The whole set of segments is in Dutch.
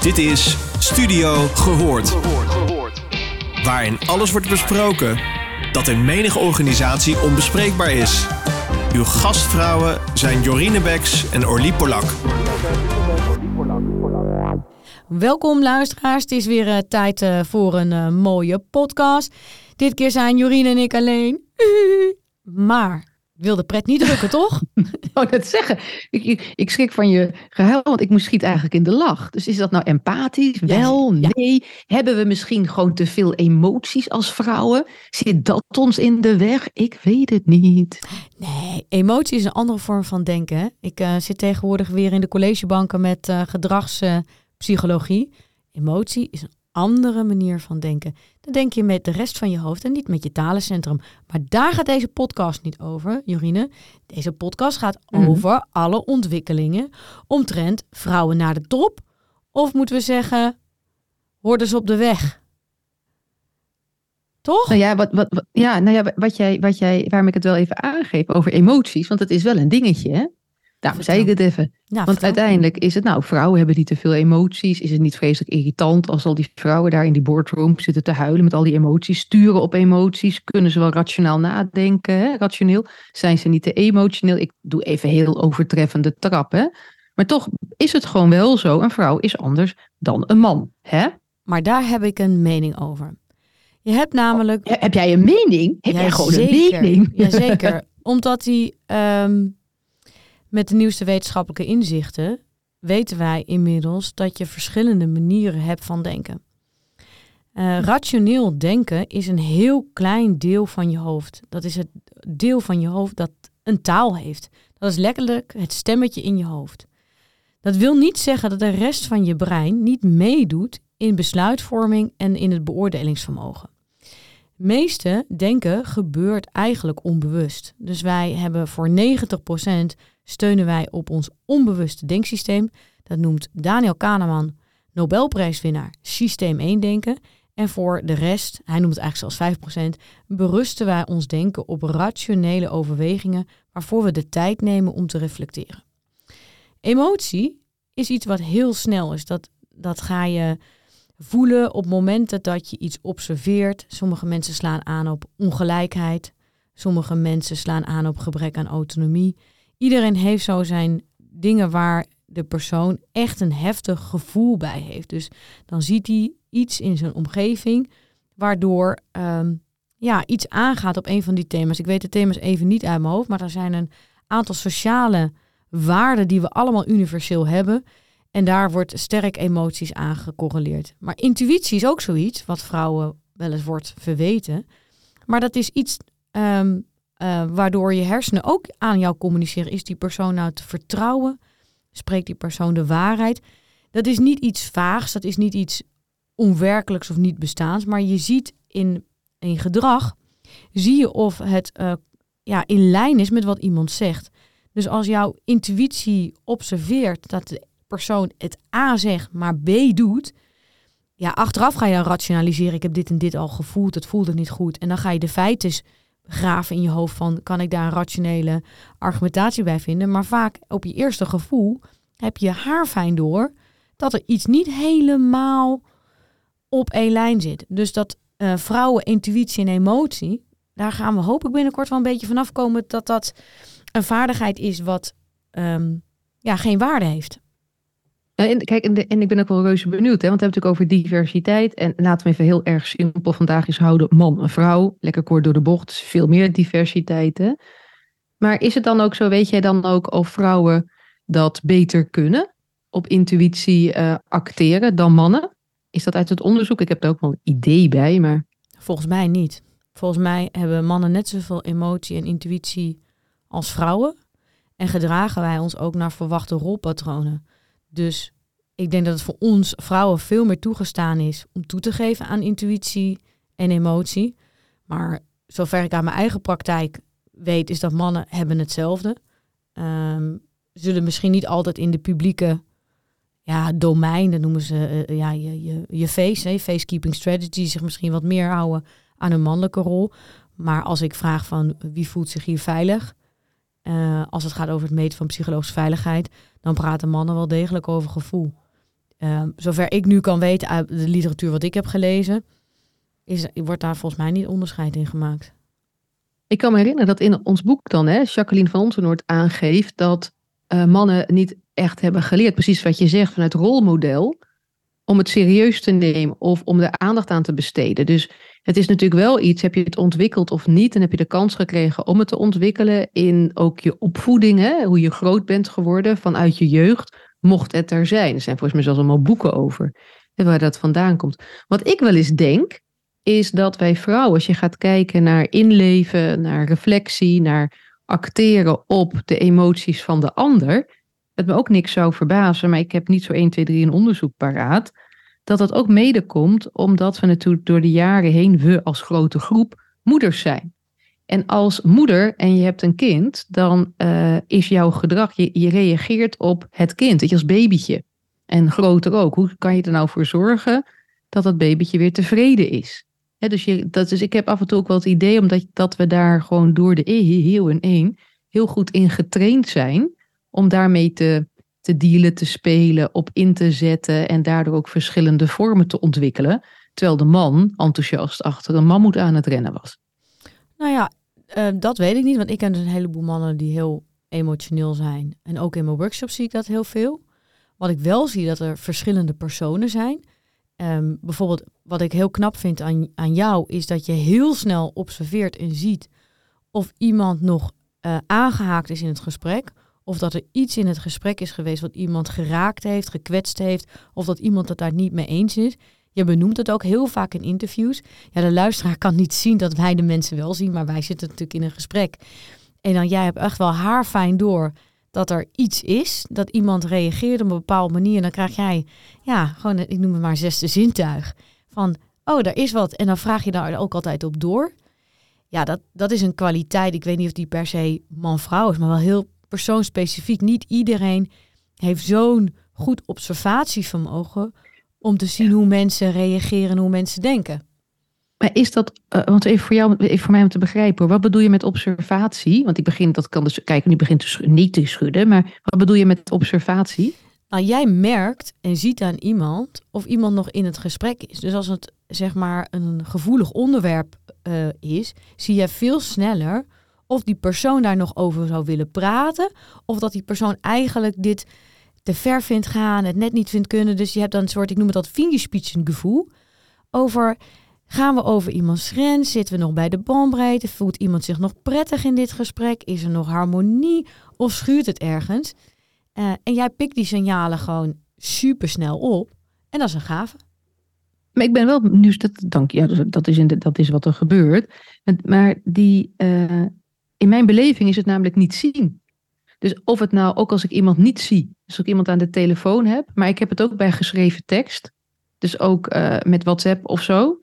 Dit is Studio Gehoord. Waarin alles wordt besproken dat in menige organisatie onbespreekbaar is. Uw gastvrouwen zijn Jorine Beks en Orlie Polak. Welkom luisteraars, het is weer uh, tijd uh, voor een uh, mooie podcast. Dit keer zijn Jorine en ik alleen. maar wil de pret niet drukken, toch? Ik wou net zeggen. Ik, ik, ik, schrik van je gehuil, want ik moest schiet eigenlijk in de lach. Dus is dat nou empathisch? Wel, ja. nee. Hebben we misschien gewoon te veel emoties als vrouwen? Zit dat ons in de weg? Ik weet het niet. Nee, emotie is een andere vorm van denken. Ik uh, zit tegenwoordig weer in de collegebanken met uh, gedragspsychologie. Emotie is een andere manier van denken. Dan denk je met de rest van je hoofd en niet met je talencentrum. Maar daar gaat deze podcast niet over, Jorine. Deze podcast gaat mm. over alle ontwikkelingen omtrent vrouwen naar de top. Of moeten we zeggen, worden ze op de weg? Toch? Nou ja, wat, wat, wat, ja, nou ja wat jij, wat jij, waarom ik het wel even aangeef over emoties, want het is wel een dingetje, hè? Daarom zei ik het even. Ja, Want uiteindelijk is het, nou, vrouwen hebben niet te veel emoties. Is het niet vreselijk irritant als al die vrouwen daar in die boardroom zitten te huilen met al die emoties, sturen op emoties? Kunnen ze wel rationeel nadenken? Hè? Rationeel? Zijn ze niet te emotioneel? Ik doe even heel overtreffende trap, hè? Maar toch is het gewoon wel zo, een vrouw is anders dan een man, hè? Maar daar heb ik een mening over. Je hebt namelijk... heb jij een mening? Heb jij gewoon zeker. een mening? Jazeker. Omdat die... Um met de nieuwste wetenschappelijke inzichten weten wij inmiddels dat je verschillende manieren hebt van denken. Uh, rationeel denken is een heel klein deel van je hoofd. Dat is het deel van je hoofd dat een taal heeft. Dat is letterlijk het stemmetje in je hoofd. Dat wil niet zeggen dat de rest van je brein niet meedoet in besluitvorming en in het beoordelingsvermogen. meeste denken gebeurt eigenlijk onbewust. Dus wij hebben voor 90% steunen wij op ons onbewuste denksysteem. Dat noemt Daniel Kahneman, Nobelprijswinnaar, systeem 1 denken. En voor de rest, hij noemt het eigenlijk zelfs 5%, berusten wij ons denken op rationele overwegingen waarvoor we de tijd nemen om te reflecteren. Emotie is iets wat heel snel is. Dat, dat ga je voelen op momenten dat je iets observeert. Sommige mensen slaan aan op ongelijkheid. Sommige mensen slaan aan op gebrek aan autonomie iedereen heeft zo zijn dingen waar de persoon echt een heftig gevoel bij heeft. Dus dan ziet hij iets in zijn omgeving waardoor um, ja, iets aangaat op een van die thema's. Ik weet de thema's even niet uit mijn hoofd, maar er zijn een aantal sociale waarden die we allemaal universeel hebben. En daar wordt sterk emoties aan gecorreleerd. Maar intuïtie is ook zoiets wat vrouwen wel eens wordt verweten. Maar dat is iets um, uh, waardoor je hersenen ook aan jou communiceren. Is die persoon nou te vertrouwen? Spreekt die persoon de waarheid? Dat is niet iets vaags, dat is niet iets onwerkelijks of niet bestaans. Maar je ziet in, in gedrag, zie je of het uh, ja, in lijn is met wat iemand zegt. Dus als jouw intuïtie observeert dat de persoon het A zegt, maar B doet. Ja, achteraf ga je rationaliseren. Ik heb dit en dit al gevoeld, het voelde niet goed. En dan ga je de feiten graven in je hoofd van kan ik daar een rationele argumentatie bij vinden. Maar vaak op je eerste gevoel heb je haarfijn door dat er iets niet helemaal op één lijn zit. Dus dat uh, vrouwen intuïtie en emotie, daar gaan we hoop ik binnenkort wel een beetje vanaf komen dat dat een vaardigheid is wat um, ja, geen waarde heeft. En, kijk, en, ik ben ook wel reuze benieuwd, hè, want we hebben het natuurlijk over diversiteit. En laten we even heel erg simpel vandaag eens houden: man en vrouw, lekker kort door de bocht, veel meer diversiteit. Hè? Maar is het dan ook zo, weet jij dan ook of vrouwen dat beter kunnen op intuïtie uh, acteren dan mannen? Is dat uit het onderzoek? Ik heb er ook wel een idee bij, maar. Volgens mij niet. Volgens mij hebben mannen net zoveel emotie en intuïtie als vrouwen. En gedragen wij ons ook naar verwachte rolpatronen. Dus ik denk dat het voor ons vrouwen veel meer toegestaan is om toe te geven aan intuïtie en emotie. Maar zover ik aan mijn eigen praktijk weet, is dat mannen hebben hetzelfde. Um, zullen misschien niet altijd in de publieke ja, domein, dat noemen ze uh, ja, je, je, je face, facekeeping strategy, zich misschien wat meer houden aan een mannelijke rol. Maar als ik vraag van wie voelt zich hier veilig, uh, als het gaat over het meten van psychologische veiligheid, dan praten mannen wel degelijk over gevoel. Um, zover ik nu kan weten uit de literatuur wat ik heb gelezen, is, wordt daar volgens mij niet onderscheid in gemaakt. Ik kan me herinneren dat in ons boek dan, hè, Jacqueline van Onsenoord aangeeft dat uh, mannen niet echt hebben geleerd, precies wat je zegt, vanuit rolmodel, om het serieus te nemen of om er aandacht aan te besteden. Dus het is natuurlijk wel iets, heb je het ontwikkeld of niet, en heb je de kans gekregen om het te ontwikkelen in ook je opvoeding, hè, hoe je groot bent geworden vanuit je jeugd, mocht het er zijn. Er zijn volgens mij zelfs allemaal boeken over waar dat vandaan komt. Wat ik wel eens denk, is dat wij vrouwen, als je gaat kijken naar inleven, naar reflectie, naar acteren op de emoties van de ander, het me ook niks zou verbazen, maar ik heb niet zo 1, 2, 3 een onderzoek paraat, dat dat ook mede komt omdat we natuurlijk door de jaren heen, we als grote groep, moeders zijn. En als moeder en je hebt een kind, dan uh, is jouw gedrag, je, reageert op het kind, je, als babytje. En groter ook. Hoe kan je er nou voor zorgen dat dat babytje weer tevreden is? dus, je, dat is, ik heb af en toe ook wel het idee, omdat dat we daar gewoon door de heel en één heel goed in getraind zijn, om daarmee te, te dealen, te spelen, op in te zetten en daardoor ook verschillende vormen te ontwikkelen. Terwijl de man enthousiast achter een mammoet aan het rennen was. Nou ja, uh, dat weet ik niet, want ik ken dus een heleboel mannen die heel emotioneel zijn. En ook in mijn workshop zie ik dat heel veel. Wat ik wel zie, dat er verschillende personen zijn. Um, bijvoorbeeld, wat ik heel knap vind aan, aan jou, is dat je heel snel observeert en ziet of iemand nog uh, aangehaakt is in het gesprek. Of dat er iets in het gesprek is geweest wat iemand geraakt heeft, gekwetst heeft. Of dat iemand het daar niet mee eens is. Je benoemt het ook heel vaak in interviews. Ja, de luisteraar kan niet zien dat wij de mensen wel zien, maar wij zitten natuurlijk in een gesprek. En dan jij hebt echt wel haarfijn door dat er iets is, dat iemand reageert op een bepaalde manier. En dan krijg jij, ja, gewoon, ik noem het maar zesde zintuig. Van, oh, daar is wat. En dan vraag je daar ook altijd op door. Ja, dat, dat is een kwaliteit. Ik weet niet of die per se man-vrouw is, maar wel heel persoonsspecifiek. Niet iedereen heeft zo'n goed observatievermogen om te zien hoe mensen reageren en hoe mensen denken. Maar is dat, uh, want even voor jou, even voor mij om te begrijpen, wat bedoel je met observatie? Want ik begin, dat kan dus, kijk, nu begint te niet te schudden, maar wat bedoel je met observatie? Nou, jij merkt en ziet aan iemand of iemand nog in het gesprek is. Dus als het zeg maar een gevoelig onderwerp uh, is, zie je veel sneller of die persoon daar nog over zou willen praten, of dat die persoon eigenlijk dit te ver vindt gaan, het net niet vindt kunnen. Dus je hebt dan een soort, ik noem het dat fingerspitsen gevoel over Gaan we over iemands grens? Zitten we nog bij de bandbreedte? Voelt iemand zich nog prettig in dit gesprek? Is er nog harmonie? Of schuurt het ergens? Uh, en jij pikt die signalen gewoon super snel op. En dat is een gave. Maar ik ben wel nu, dat, dank ja, dat, is in de, dat is wat er gebeurt. Maar die, uh, in mijn beleving is het namelijk niet zien. Dus of het nou, ook als ik iemand niet zie, als ik iemand aan de telefoon heb, maar ik heb het ook bij geschreven tekst, dus ook uh, met WhatsApp of zo,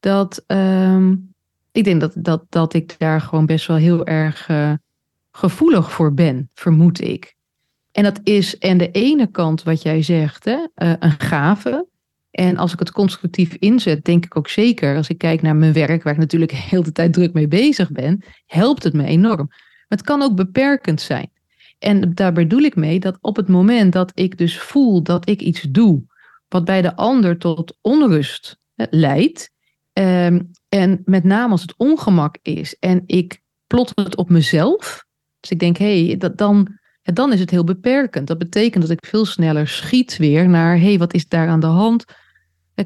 dat um, ik denk dat, dat, dat ik daar gewoon best wel heel erg uh, gevoelig voor ben, vermoed ik. En dat is aan de ene kant wat jij zegt, hè, uh, een gave. En als ik het constructief inzet, denk ik ook zeker, als ik kijk naar mijn werk, waar ik natuurlijk heel de tijd druk mee bezig ben, helpt het me enorm. Maar het kan ook beperkend zijn. En daar bedoel ik mee dat op het moment dat ik dus voel dat ik iets doe, wat bij de ander tot onrust leidt, Um, en met name als het ongemak is en ik plot het op mezelf. Dus ik denk, hé, hey, dat, dan, dan is het heel beperkend. Dat betekent dat ik veel sneller schiet weer naar, hé, hey, wat is daar aan de hand?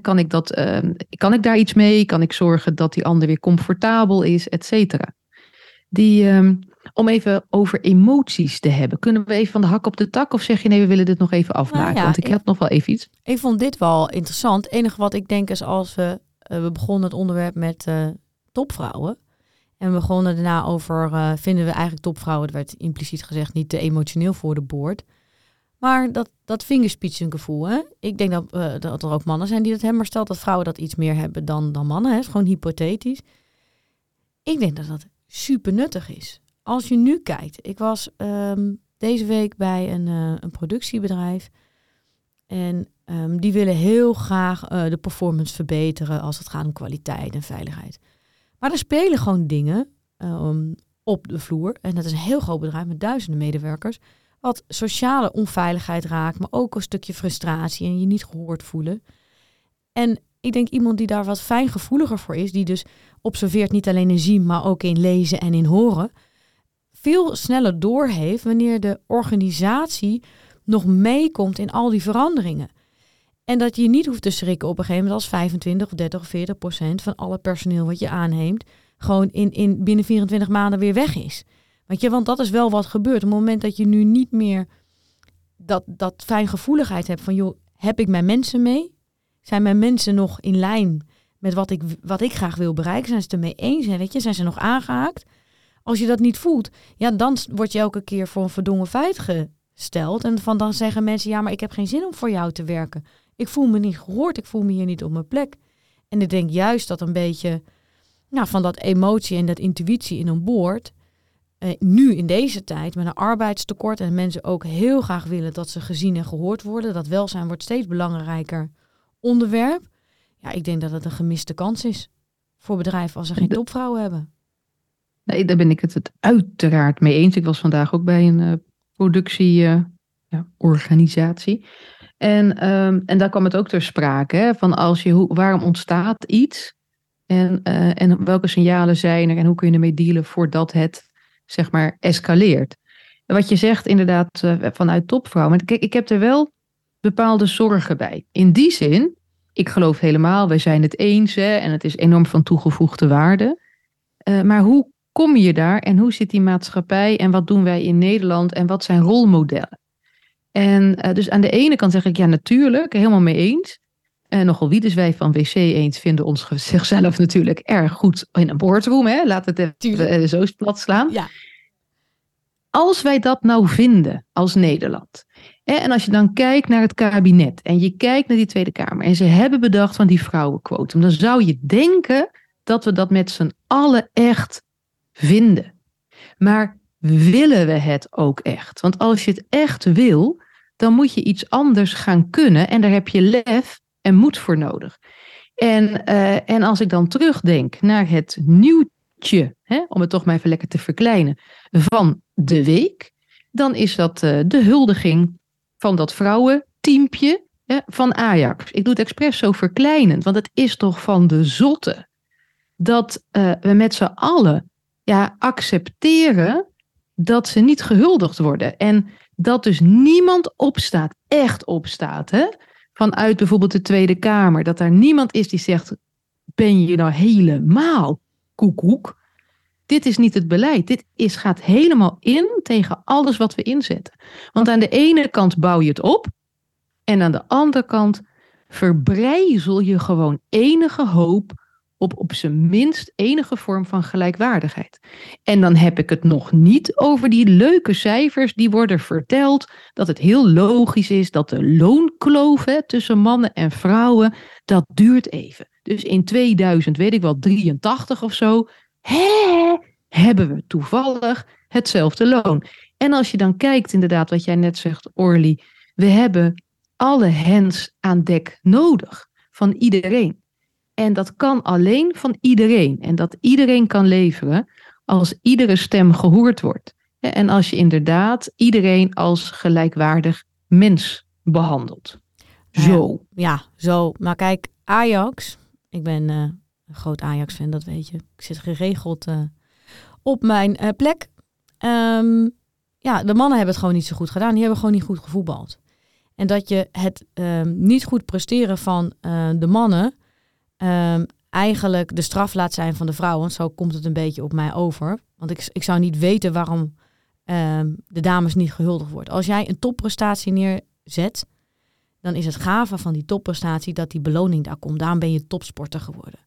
Kan ik, dat, uh, kan ik daar iets mee? Kan ik zorgen dat die ander weer comfortabel is, et cetera? Die, um, om even over emoties te hebben. Kunnen we even van de hak op de tak? Of zeg je nee, we willen dit nog even afmaken? Nou ja, Want ik, ik heb nog wel even iets. Ik vond dit wel interessant. Het enige wat ik denk is als we eh, we begonnen het onderwerp met uh, topvrouwen. En we begonnen daarna over, uh, vinden we eigenlijk topvrouwen, het werd impliciet gezegd, niet te emotioneel voor de boord. Maar dat, dat gevoel, hè? ik denk dat, uh, dat er ook mannen zijn die dat hebben, maar stelt dat vrouwen dat iets meer hebben dan, dan mannen, hè? is gewoon hypothetisch. Ik denk dat dat super nuttig is. Als je nu kijkt, ik was um, deze week bij een, uh, een productiebedrijf en Um, die willen heel graag de performance verbeteren als het gaat om kwaliteit en veiligheid. Maar er spelen gewoon dingen um, op de vloer. En dat is een heel groot bedrijf met duizenden medewerkers. wat sociale onveiligheid raakt, maar ook een stukje frustratie en je niet gehoord voelen. En ik denk iemand die daar wat fijngevoeliger voor is, die dus observeert niet alleen in zien, maar ook in lezen en in horen, veel sneller doorheeft wanneer de organisatie nog meekomt in al die veranderingen. En dat je niet hoeft te schrikken op een gegeven moment als 25 of 30 of 40 procent van alle personeel wat je aanneemt, gewoon in, in binnen 24 maanden weer weg is. Weet je, want dat is wel wat gebeurt. Op het moment dat je nu niet meer dat, dat fijngevoeligheid hebt van, joh, heb ik mijn mensen mee? Zijn mijn mensen nog in lijn met wat ik, wat ik graag wil bereiken? Zijn ze ermee eens? Weet je, zijn ze nog aangehaakt? Als je dat niet voelt, ja, dan word je elke keer voor een verdongen feit gesteld. En van dan zeggen mensen, ja, maar ik heb geen zin om voor jou te werken. Ik voel me niet gehoord, ik voel me hier niet op mijn plek. En ik denk juist dat een beetje nou, van dat emotie en dat intuïtie in een boord, eh, nu in deze tijd met een arbeidstekort en mensen ook heel graag willen dat ze gezien en gehoord worden, dat welzijn wordt steeds belangrijker onderwerp. Ja, ik denk dat het een gemiste kans is voor bedrijven als ze geen topvrouwen hebben. Nee, daar ben ik het, het uiteraard mee eens. Ik was vandaag ook bij een uh, productieorganisatie. Uh, ja, en, um, en daar kwam het ook ter sprake. Hè, van als je, hoe, waarom ontstaat iets? En, uh, en welke signalen zijn er? En hoe kun je ermee dealen voordat het, zeg maar, escaleert? wat je zegt inderdaad uh, vanuit topvrouw. Maar kijk, ik heb er wel bepaalde zorgen bij. In die zin, ik geloof helemaal, wij zijn het eens. Hè, en het is enorm van toegevoegde waarde. Uh, maar hoe kom je daar en hoe zit die maatschappij en wat doen wij in Nederland en wat zijn rolmodellen? En uh, dus aan de ene kant zeg ik ja, natuurlijk, helemaal mee eens. En nogal wie dus wij van WC eens vinden ons zichzelf natuurlijk erg goed in een boardroom. Hè? Laat het even uh, zo plat slaan. Ja. Als wij dat nou vinden als Nederland. Hè, en als je dan kijkt naar het kabinet en je kijkt naar die Tweede Kamer. En ze hebben bedacht van die vrouwenquotum. Dan zou je denken dat we dat met z'n allen echt vinden. Maar willen we het ook echt? Want als je het echt wil, dan moet je iets anders gaan kunnen. En daar heb je lef en moed voor nodig. En, uh, en als ik dan terugdenk naar het nieuwtje, hè, om het toch maar even lekker te verkleinen, van de week, dan is dat uh, de huldiging van dat vrouwenteampje hè, van Ajax. Ik doe het expres zo verkleinend, want het is toch van de zotte dat uh, we met z'n allen ja, accepteren dat ze niet gehuldigd worden. En dat dus niemand opstaat, echt opstaat, hè? vanuit bijvoorbeeld de Tweede Kamer. Dat daar niemand is die zegt, ben je nou helemaal koekoek? Dit is niet het beleid. Dit is, gaat helemaal in tegen alles wat we inzetten. Want aan de ene kant bouw je het op. En aan de andere kant verbrijzel je gewoon enige hoop op op zijn minst enige vorm van gelijkwaardigheid. En dan heb ik het nog niet over die leuke cijfers die worden verteld, dat het heel logisch is dat de loonkloof tussen mannen en vrouwen, dat duurt even. Dus in 2000, weet ik wel, 83 of zo, hebben we toevallig hetzelfde loon. En als je dan kijkt, inderdaad, wat jij net zegt, Orly, we hebben alle hens aan dek nodig van iedereen. En dat kan alleen van iedereen. En dat iedereen kan leveren als iedere stem gehoord wordt. En als je inderdaad iedereen als gelijkwaardig mens behandelt. Zo. Ja, zo. Maar kijk, Ajax. Ik ben uh, een groot Ajax-fan, dat weet je. Ik zit geregeld uh, op mijn uh, plek. Um, ja, de mannen hebben het gewoon niet zo goed gedaan. Die hebben gewoon niet goed gevoetbald. En dat je het um, niet goed presteren van de mannen um, eigenlijk de straf laat zijn van de vrouw. Want zo komt het een beetje op mij over. Want ik, ik zou niet weten waarom um, de dames niet gehuldigd worden. Als jij een topprestatie neerzet, dan is het gave van die topprestatie dat die beloning daar komt. Daarom ben je topsporter geworden.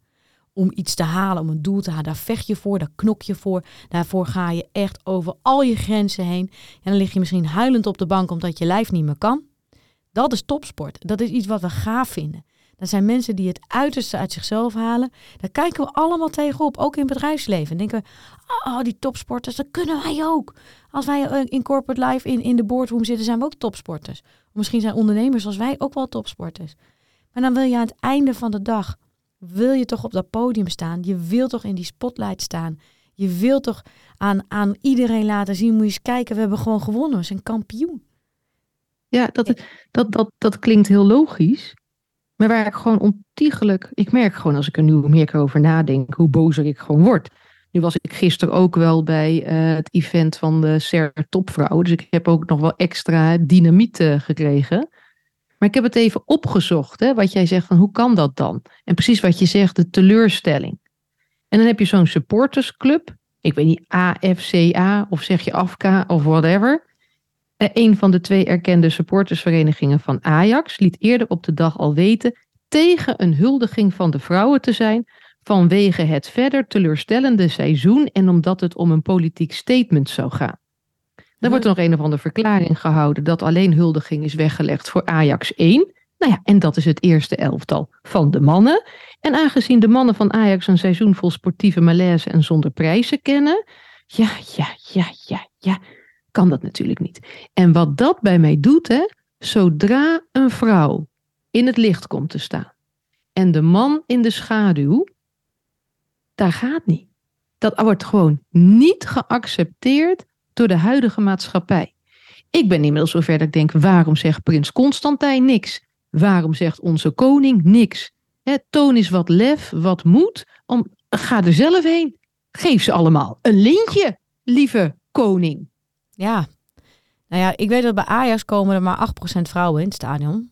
Om iets te halen, om een doel te halen, daar vecht je voor, daar knok je voor. Daarvoor ga je echt over al je grenzen heen. En dan lig je misschien huilend op de bank omdat je lijf niet meer kan. Dat is topsport. Dat is iets wat we gaaf vinden. Dat zijn mensen die het uiterste uit zichzelf halen. Daar kijken we allemaal tegenop, ook in het bedrijfsleven. En denken we, oh, die topsporters, dat kunnen wij ook. Als wij eh, in corporate life in, in de boardroom zitten, zijn we ook topsporters. misschien zijn ondernemers als wij ook wel topsporters. Maar dan wil je aan het einde van de dag, wil je toch op dat podium staan. Je wil toch in die spotlight staan. Je wilt toch aan, aan iedereen laten zien, moet je eens kijken, we hebben gewoon gewonnen, we zijn kampioen. Ja, dat, dat, dat, dat klinkt heel logisch. Maar waar ik gewoon ontiegelijk, ik merk gewoon als ik er nu meer over nadenk, hoe bozer ik gewoon word. Nu was ik gisteren ook wel bij uh, het event van de SER Topvrouw. Dus ik heb ook nog wel extra dynamiet uh, gekregen. Maar ik heb het even opgezocht, hè, wat jij zegt van hoe kan dat dan? En precies wat je zegt, de teleurstelling. En dan heb je zo'n supportersclub. Ik weet niet, AFCA of zeg je AFCA of whatever. Een van de twee erkende supportersverenigingen van Ajax liet eerder op de dag al weten tegen een huldiging van de vrouwen te zijn vanwege het verder teleurstellende seizoen en omdat het om een politiek statement zou gaan. Er wordt nog een of andere verklaring gehouden dat alleen huldiging is weggelegd voor Ajax 1. Nou ja, en dat is het eerste elftal van de mannen. En aangezien de mannen van Ajax een seizoen vol sportieve malaise en zonder prijzen kennen, ja, ja, ja, ja, ja, kan dat natuurlijk niet. En wat dat bij mij doet, hè, zodra een vrouw in het licht komt te staan en de man in de schaduw, daar gaat niet. Dat wordt gewoon niet geaccepteerd door de huidige maatschappij. Ik ben inmiddels zover dat ik denk, waarom zegt prins Constantijn niks? Waarom zegt onze koning niks? toon is wat lef, wat moed. Om, ga er zelf heen. Geef ze allemaal een lintje, lieve koning. Ja, nou ja, ik weet dat bij Ajax komen er maar 8% vrouwen in het stadion.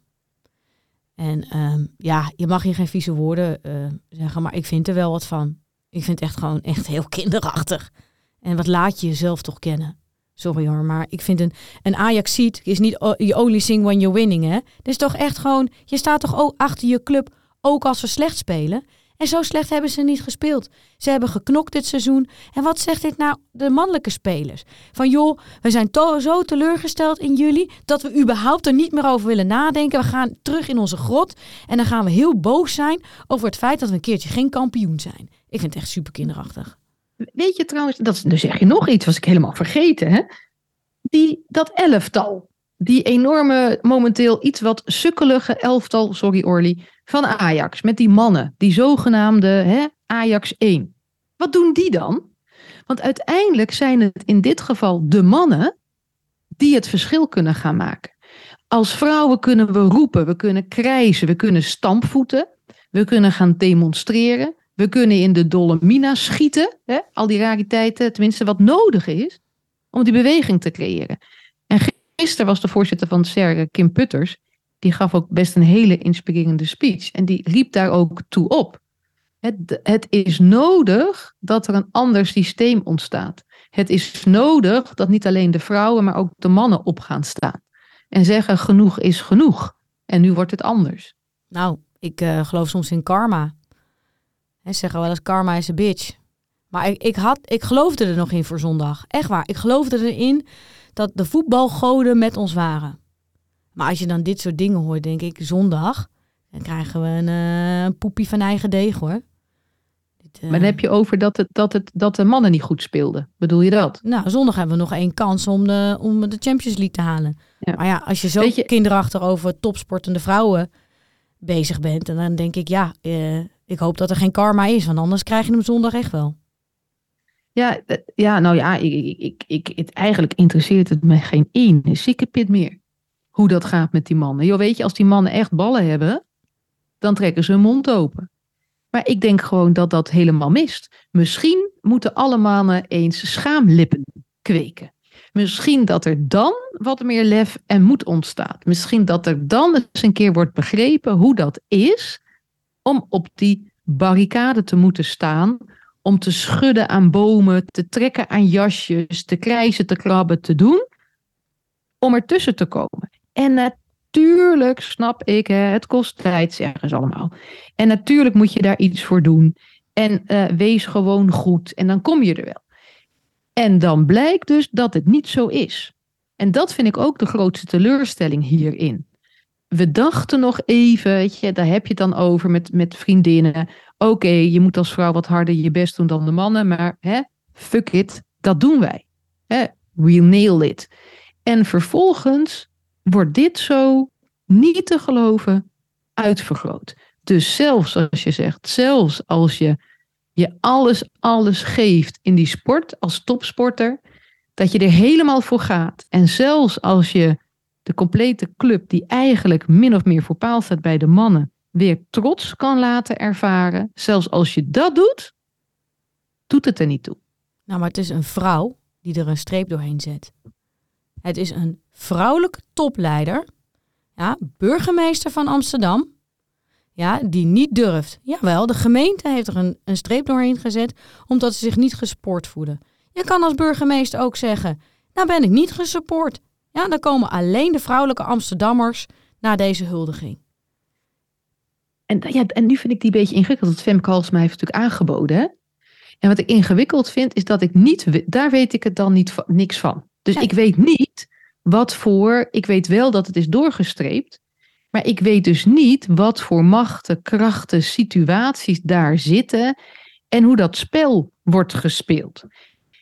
En ehm, ja, je mag hier geen vieze woorden uh, zeggen, maar ik vind er wel wat van. Ik vind het echt gewoon echt heel kinderachtig. En wat laat je jezelf toch kennen? Sorry hoor, maar ik vind een, een Ajax ziet is niet you only sing when you're winning, hè? Is toch echt gewoon, je staat toch ook achter je club, ook als we slecht spelen. En zo slecht hebben ze niet gespeeld. Ze hebben geknokt dit seizoen. En wat zegt dit nou de mannelijke spelers? Van joh, we zijn zo teleurgesteld in jullie dat we überhaupt er niet meer over willen nadenken. We gaan terug in onze grot en dan gaan we heel boos zijn over het feit dat we een keertje geen kampioen zijn. Ik vind het echt super kinderachtig. Weet je trouwens, dat, dan zeg je nog iets, was ik helemaal vergeten. Hè? Die, dat elftal, die enorme, momenteel iets wat sukkelige elftal, sorry Orly, van Ajax. Met die mannen, die zogenaamde hè, Ajax 1. Wat doen die dan? Want uiteindelijk zijn het in dit geval de mannen die het verschil kunnen gaan maken. Als vrouwen kunnen we roepen, we kunnen krijzen, we kunnen stampvoeten, we kunnen gaan demonstreren, we kunnen in de Dolomina schieten. Hè? Al die rariteiten, tenminste wat nodig is om die beweging te creëren. En gisteren was de voorzitter van CER, Kim Putters, die gaf ook best een hele inspirerende speech. En die riep daar ook toe op. Het, het is nodig dat er een ander systeem ontstaat. Het is nodig dat niet alleen de vrouwen, maar ook de mannen op gaan staan. En zeggen genoeg is genoeg. En nu wordt het anders. Nou, ik uh, geloof soms in karma. He, zeggen wel eens karma is een bitch. Maar ik, ik, had, ik geloofde er nog in voor zondag. Echt waar. Ik geloofde erin dat de voetbalgoden met ons waren. Maar als je dan dit soort dingen hoort, denk ik, zondag, dan krijgen we een uh, poepie van eigen deeg hoor. Dit, uh... Maar dan heb je over dat, het, dat, het, dat de mannen niet goed speelden. Bedoel je dat? Nou, zondag hebben we nog één kans om de, om de Champions League te halen. Ja. Maar ja, als je zo je... kinderachtig over topsportende vrouwen bezig bent, en dan denk ik, ja, uh, ik hoop dat er geen karma is, want anders krijg je hem zondag echt wel. Ja, ja nou ja, ik, ik, ik, het, eigenlijk interesseert het me geen één sikkepit meer. Hoe dat gaat met die mannen. Jo, weet je, als die mannen echt ballen hebben, dan trekken ze hun mond open. Maar ik denk gewoon dat dat helemaal mist. Misschien moeten alle mannen eens schaamlippen kweken. Misschien dat er dan wat meer lef en moed ontstaat. Misschien dat er dan eens een keer wordt begrepen hoe dat is om op die barricade te moeten staan, om te schudden aan bomen, te trekken aan jasjes, te krijzen, te krabben, te doen, om ertussen te komen. En natuurlijk snap ik, het kost tijd, zeggen ze allemaal. En natuurlijk moet je daar iets voor doen. En uh, wees gewoon goed en dan kom je er wel. En dan blijkt dus dat het niet zo is. En dat vind ik ook de grootste teleurstelling hierin we dachten nog even, weet je, daar heb je het dan over met, met vriendinnen. Oké, je moet als vrouw wat harder je best doen dan de mannen, maar hè, fuck it, dat doen wij. Hè, we nail it. En vervolgens wordt dit zo niet te geloven uitvergroot. Dus zelfs als je zegt, zelfs als je je alles, alles geeft in die sport als topsporter, dat je er helemaal voor gaat. En zelfs als je de complete club, die eigenlijk min of meer voor paal staat bij de mannen, weer trots kan laten ervaren, zelfs als je dat doet, doet het er niet toe. Nou, maar het is een vrouw die er een streep doorheen zet. Het is een vrouwelijke topleider, ja, burgemeester van Amsterdam, ja, die niet durft. Jawel, de gemeente heeft er een, een streep doorheen gezet omdat ze zich niet gespoord voelen. Je kan als burgemeester ook zeggen, nou ben ik niet gesupport. Ja, dan komen alleen de vrouwelijke Amsterdammers naar deze huldiging. En, ja, en nu vind ik die een beetje ingewikkeld. Dat Femke Halsma heeft natuurlijk aangeboden. Hè? En wat ik ingewikkeld vind, is dat ik niet, daar weet ik het dan niet, niks van. Dus ik weet niet wat voor, ik weet wel dat het is doorgestreept, maar ik weet dus niet wat voor machten, krachten, situaties daar zitten en hoe dat spel wordt gespeeld.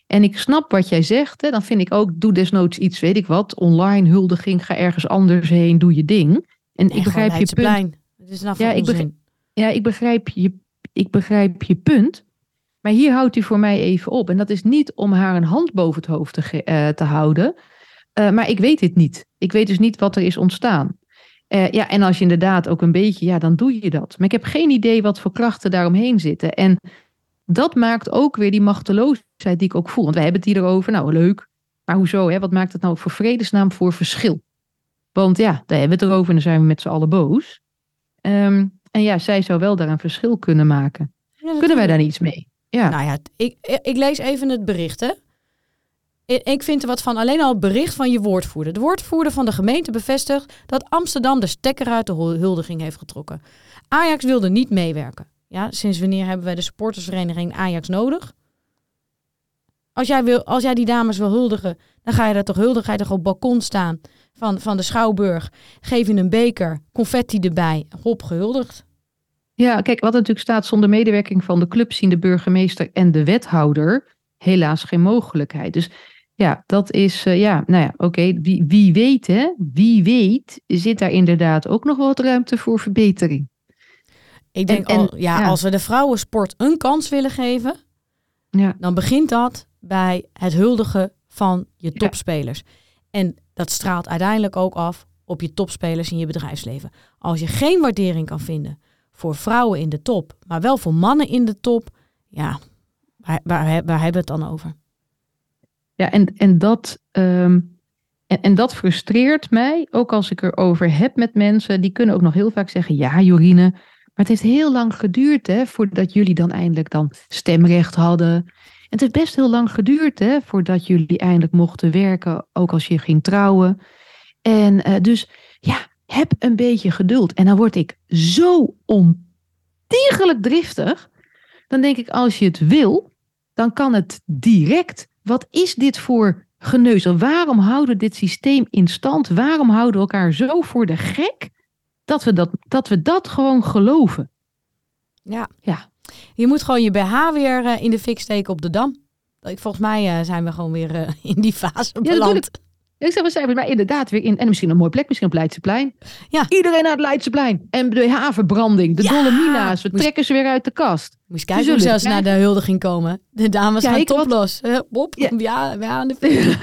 En ik snap wat jij zegt, hè, dan vind ik ook, doe desnoods iets, weet ik wat, online huldiging, ga ergens anders heen, doe je ding. En ik begrijp je punt. Het is nou ja, ik begrijp, ja, ik begrijp, je, ik begrijp je punt. Maar hier houdt hij voor mij even op. En dat is niet om haar een hand boven het hoofd te, uh, te houden. Uh, maar ik weet dit niet. Ik weet dus niet wat er is ontstaan. Uh, ja, en als je inderdaad ook een beetje, ja, dan doe je dat. Maar ik heb geen idee wat voor krachten daaromheen zitten. En dat maakt ook weer die machteloosheid die ik ook voel. Want wij hebben het hier erover, nou leuk. Maar hoezo, hè? wat maakt het nou voor vredesnaam voor verschil? Want ja, daar hebben we het erover en dan zijn we met z'n allen boos. Um, en ja, zij zou wel daar een verschil kunnen maken. kunnen wij daar iets mee? Ja. Nou ja, ik, ik lees even het bericht, hè. Ik vind er wat van alleen al het bericht van je woordvoerder. De woordvoerder van de gemeente bevestigt dat Amsterdam de stekker uit de huldiging heeft getrokken. Ajax wilde niet meewerken. Ja, sinds wanneer hebben wij de supportersvereniging Ajax nodig? Als jij, wil, als jij die dames wil huldigen, dan ga je dat toch huldigen. Op balkon staan van, van de Schouwburg. Geef je een beker, confetti erbij, hop, gehuldigd. Ja, kijk, wat natuurlijk staat zonder medewerking van de club zien de burgemeester en de wethouder helaas geen mogelijkheid. Dus ja, dat is, uh, ja, nou ja, oké, wie, wie weet hè, wie weet zit daar inderdaad ook nog wat ruimte voor verbetering. Ik denk, en, al, ja, als we de vrouwensport een kans willen geven, ja. dan begint dat bij het huldigen van je topspelers. En dat straalt uiteindelijk ook af op je topspelers in je bedrijfsleven. Als je geen waardering kan vinden voor vrouwen in de top, maar wel voor mannen in de top, ja, waar, waar, waar hebben we het dan over? Ja, en, en, dat, um, en, dat frustreert mij, ook als ik erover heb met mensen. Die kunnen ook nog heel vaak zeggen, ja Jorine, maar het heeft heel lang geduurd hè, voordat jullie dan eindelijk dan stemrecht hadden. En het heeft best heel lang geduurd hè, voordat jullie eindelijk mochten werken, ook als je ging trouwen. En uh, dus ja, heb een beetje geduld. En dan word ik zo ontiegelijk driftig. Dan denk ik, als je het wil, dan kan het direct. Wat is dit voor geneuzel? Waarom houden we dit systeem in stand? Waarom houden we elkaar zo voor de gek dat we dat, dat, we dat gewoon geloven? Ja. ja. Je moet gewoon je BH weer uh, in de fik steken op de dam. Volgens mij uh, zijn we gewoon weer uh, in die fase beland. Ja, ik zeg, we zijn maar inderdaad weer in. En misschien een mooie plek, misschien op Leidseplein. Ja. Iedereen naar het Leidseplein. En de havenbranding, de ja. Dolomina's. We trekken ze weer uit de kast. Moest kijken hoe zelfs naar de huldiging komen. De dames ja, gaan toplos. Bob, ja. ja, we aan de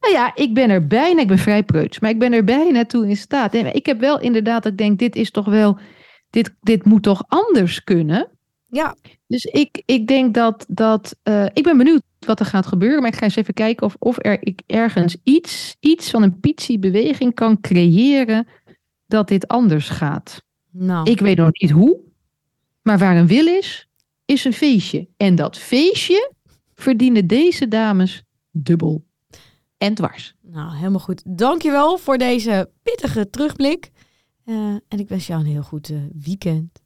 Nou ja, ik ben er bijna, ik ben vrij preuts, maar ik ben er bijna toe in staat. En ik heb wel inderdaad, ik denk, dit is toch wel, dit, dit moet toch anders kunnen. Ja. Dus ik, ik denk dat, dat uh, ik ben benieuwd wat er gaat gebeuren. Maar ik ga eens even kijken of, of er ik ergens iets, iets van een pitchy-beweging kan creëren dat dit anders gaat. Nou. Ik weet nog niet hoe, maar waar een wil is, is een feestje. En dat feestje verdienen deze dames dubbel en dwars. Nou, helemaal goed. Dankjewel voor deze pittige terugblik. Uh, en ik wens jou een heel goed uh, weekend.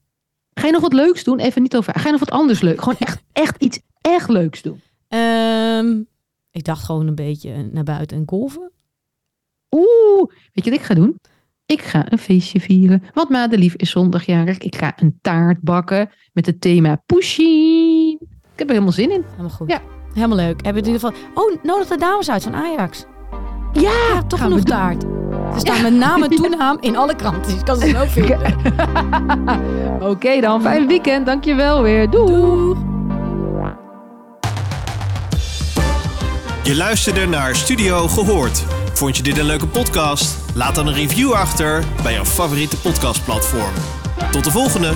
Ga je nog wat leuks doen? Even niet over. Ga je nog wat anders leuk? Gewoon echt, echt iets echt leuks doen. Um, ik dacht gewoon een beetje naar buiten en golven. Oeh, weet je wat ik ga doen? Ik ga een feestje vieren. Want Madelief is zondagjarig. Ik ga een taart bakken met het thema Pushy. Ik heb er helemaal zin in. Helemaal goed. Ja. Helemaal leuk. Hebben we in ieder geval... Oh, nodig de dames uit van Ajax. Ja, ja toch genoeg taart. Ze staan met naam en toenaam in alle kranten. Dus ik kan ze zo vinden. Oké dan, fijn weekend. Dankjewel weer. Doeg. Je luisterde naar Studio Gehoord. Vond je dit een leuke podcast? Laat dan een review achter bij jouw favoriete podcastplatform. Tot de volgende!